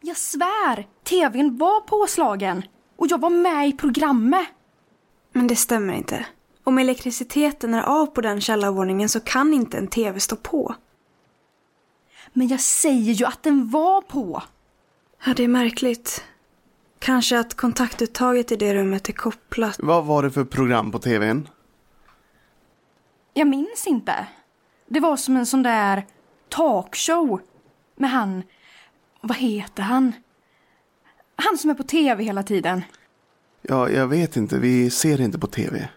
Jag svär, tvn var påslagen. Och jag var med i programmet. Men det stämmer inte. Om elektriciteten är av på den källarvåningen så kan inte en tv stå på. Men jag säger ju att den var på. Ja, det är märkligt. Kanske att kontaktuttaget i det rummet är kopplat. Vad var det för program på tvn? Jag minns inte. Det var som en sån där talkshow med han... Vad heter han? Han som är på tv hela tiden. Ja, jag vet inte. Vi ser inte på tv.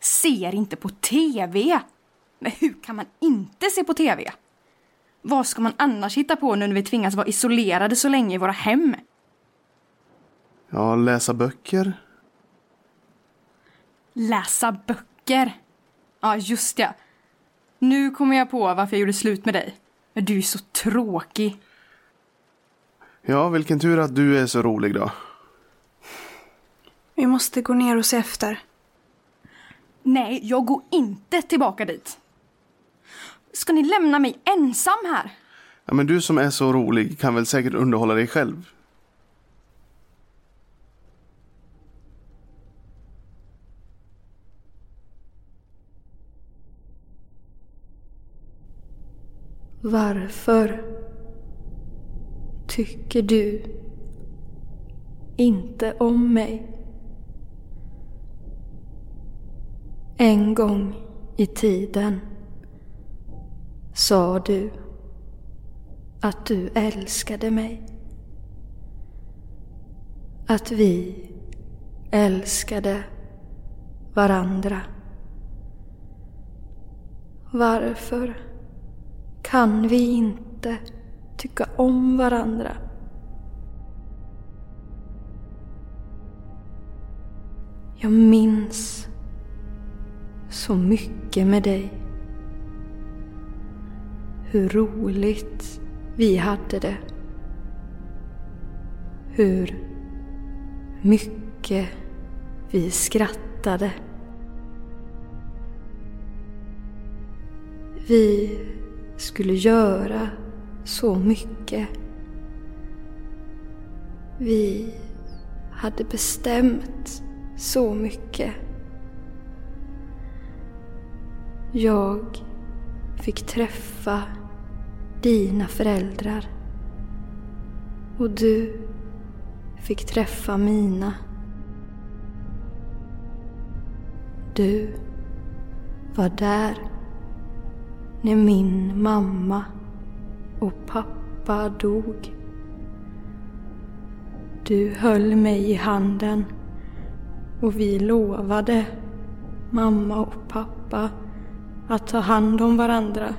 Ser inte på tv? Men hur kan man inte se på tv? Vad ska man annars hitta på nu när vi tvingas vara isolerade så länge i våra hem? Ja, läsa böcker. Läsa böcker. Ja, just ja. Nu kommer jag på varför jag gjorde slut med dig. Men du är så tråkig. Ja, vilken tur att du är så rolig då. Vi måste gå ner och se efter. Nej, jag går inte tillbaka dit. Ska ni lämna mig ensam här? Ja, men du som är så rolig kan väl säkert underhålla dig själv. Varför tycker du inte om mig? En gång i tiden sa du att du älskade mig. Att vi älskade varandra. Varför kan vi inte tycka om varandra? Jag minns så mycket med dig. Hur roligt vi hade det. Hur mycket vi skrattade. Vi skulle göra så mycket. Vi hade bestämt så mycket. Jag fick träffa dina föräldrar. Och du fick träffa mina. Du var där när min mamma och pappa dog. Du höll mig i handen och vi lovade, mamma och pappa, att ta hand om varandra.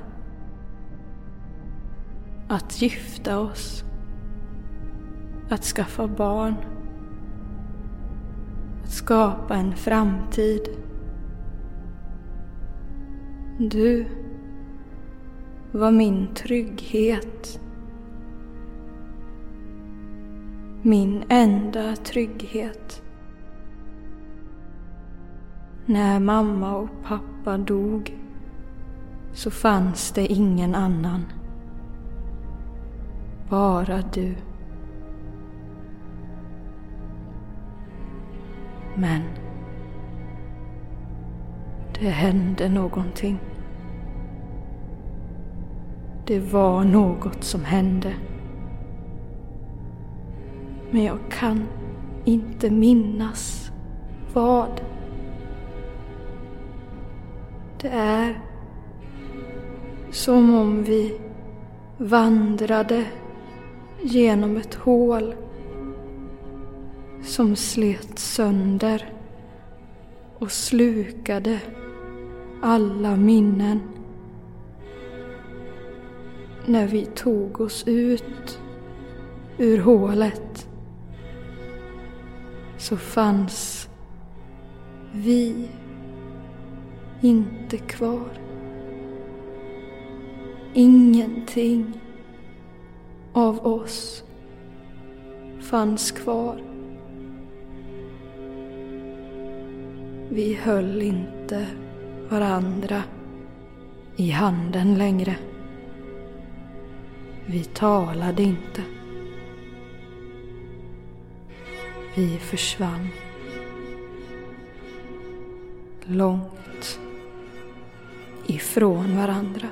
Att gifta oss. Att skaffa barn. Att skapa en framtid. Du var min trygghet. Min enda trygghet. När mamma och pappa dog så fanns det ingen annan. Bara du. Men det hände någonting. Det var något som hände. Men jag kan inte minnas vad. Det är som om vi vandrade genom ett hål som slet sönder och slukade alla minnen. När vi tog oss ut ur hålet så fanns vi inte kvar. Ingenting av oss fanns kvar. Vi höll inte varandra i handen längre. Vi talade inte. Vi försvann. Långt ifrån varandra.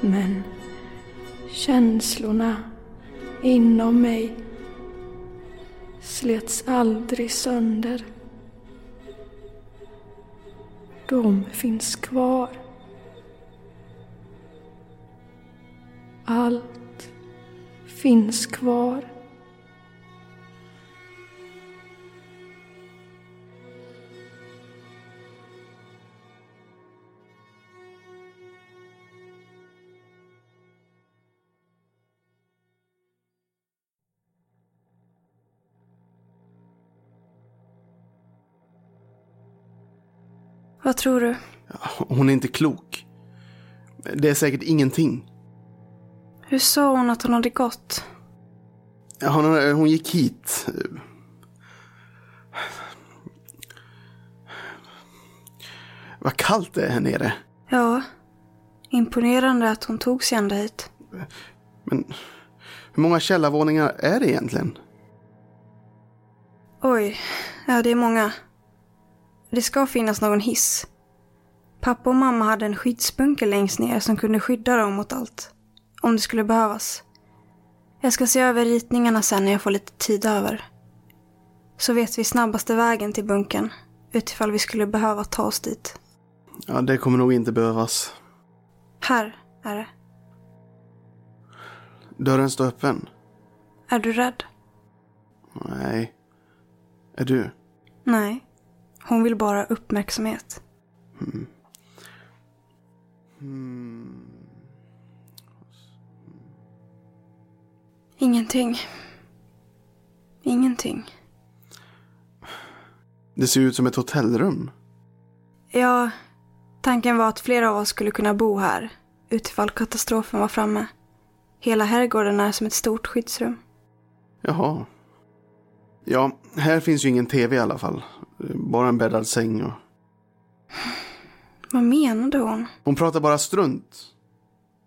Men känslorna inom mig slets aldrig sönder. De finns kvar. Allt finns kvar. Vad tror du? Hon är inte klok. Det är säkert ingenting. Hur sa hon att hon hade gått? Hon, hon gick hit. Vad kallt det är här nere. Ja, imponerande att hon tog sig ända hit. Men hur många källarvåningar är det egentligen? Oj, ja det är många. Det ska finnas någon hiss. Pappa och mamma hade en skyddsbunker längst ner som kunde skydda dem mot allt. Om det skulle behövas. Jag ska se över ritningarna sen när jag får lite tid över. Så vet vi snabbaste vägen till bunkern utifall vi skulle behöva ta oss dit. Ja, det kommer nog inte behövas. Här är det. Dörren står öppen. Är du rädd? Nej. Är du? Nej. Hon vill bara ha uppmärksamhet. Ingenting. Ingenting. Det ser ut som ett hotellrum. Ja, tanken var att flera av oss skulle kunna bo här utifall katastrofen var framme. Hela herrgården är som ett stort skyddsrum. Jaha. Ja, här finns ju ingen tv i alla fall. Bara en bäddad säng och... Vad menade hon? Hon pratar bara strunt.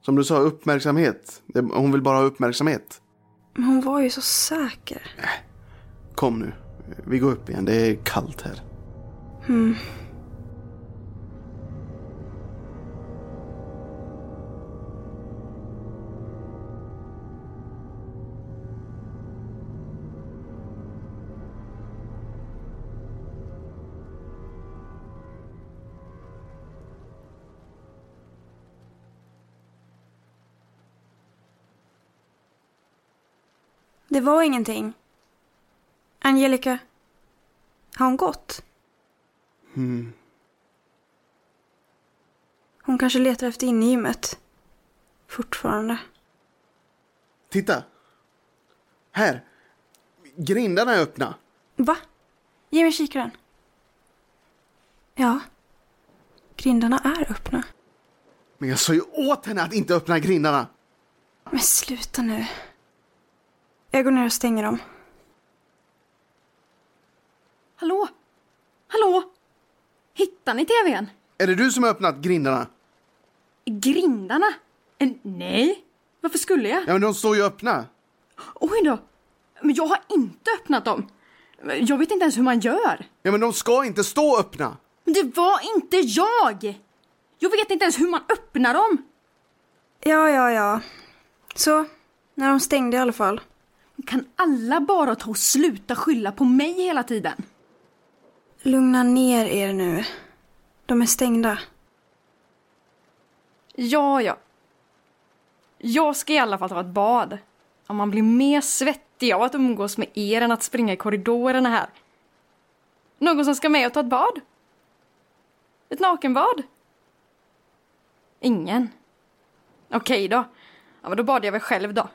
Som du sa, uppmärksamhet. Hon vill bara ha uppmärksamhet. Men hon var ju så säker. Kom nu. Vi går upp igen. Det är kallt här. Det var ingenting. Angelica. Har hon gått? Hon kanske letar efter inne i gymmet. Fortfarande. Titta! Här! Grindarna är öppna. Va? Ge mig kikaren. Ja. Grindarna är öppna. Men jag sa ju åt henne att inte öppna grindarna. Men sluta nu. Jag går ner och stänger dem. Hallå? Hallå? Hittar ni tvn? Är det du som har öppnat grindarna? Grindarna? Eh, nej. Varför skulle jag? Ja, men de står ju öppna. Oj då. Men jag har inte öppnat dem. Jag vet inte ens hur man gör. Ja, men de ska inte stå öppna. Men det var inte jag! Jag vet inte ens hur man öppnar dem. Ja, ja, ja. Så, när de stängde i alla fall. Kan alla bara ta och sluta skylla på mig hela tiden? Lugna ner er nu. De är stängda. Ja, ja. Jag ska i alla fall ta ett bad. Om man blir mer svettig av att umgås med er än att springa i korridorerna här. Någon som ska med och ta ett bad? Ett nakenbad? Ingen? Okej då. Ja, men då badar jag väl själv då.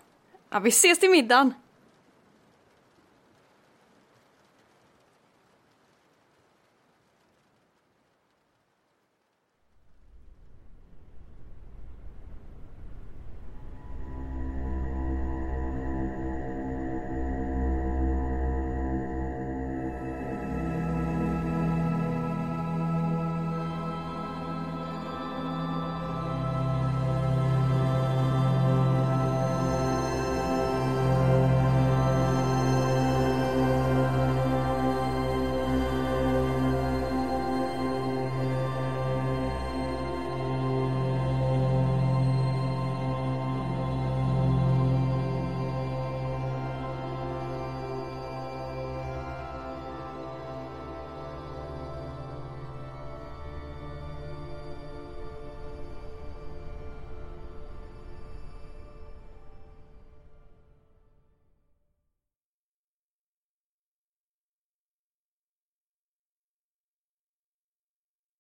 Ja, vi ses till middagen.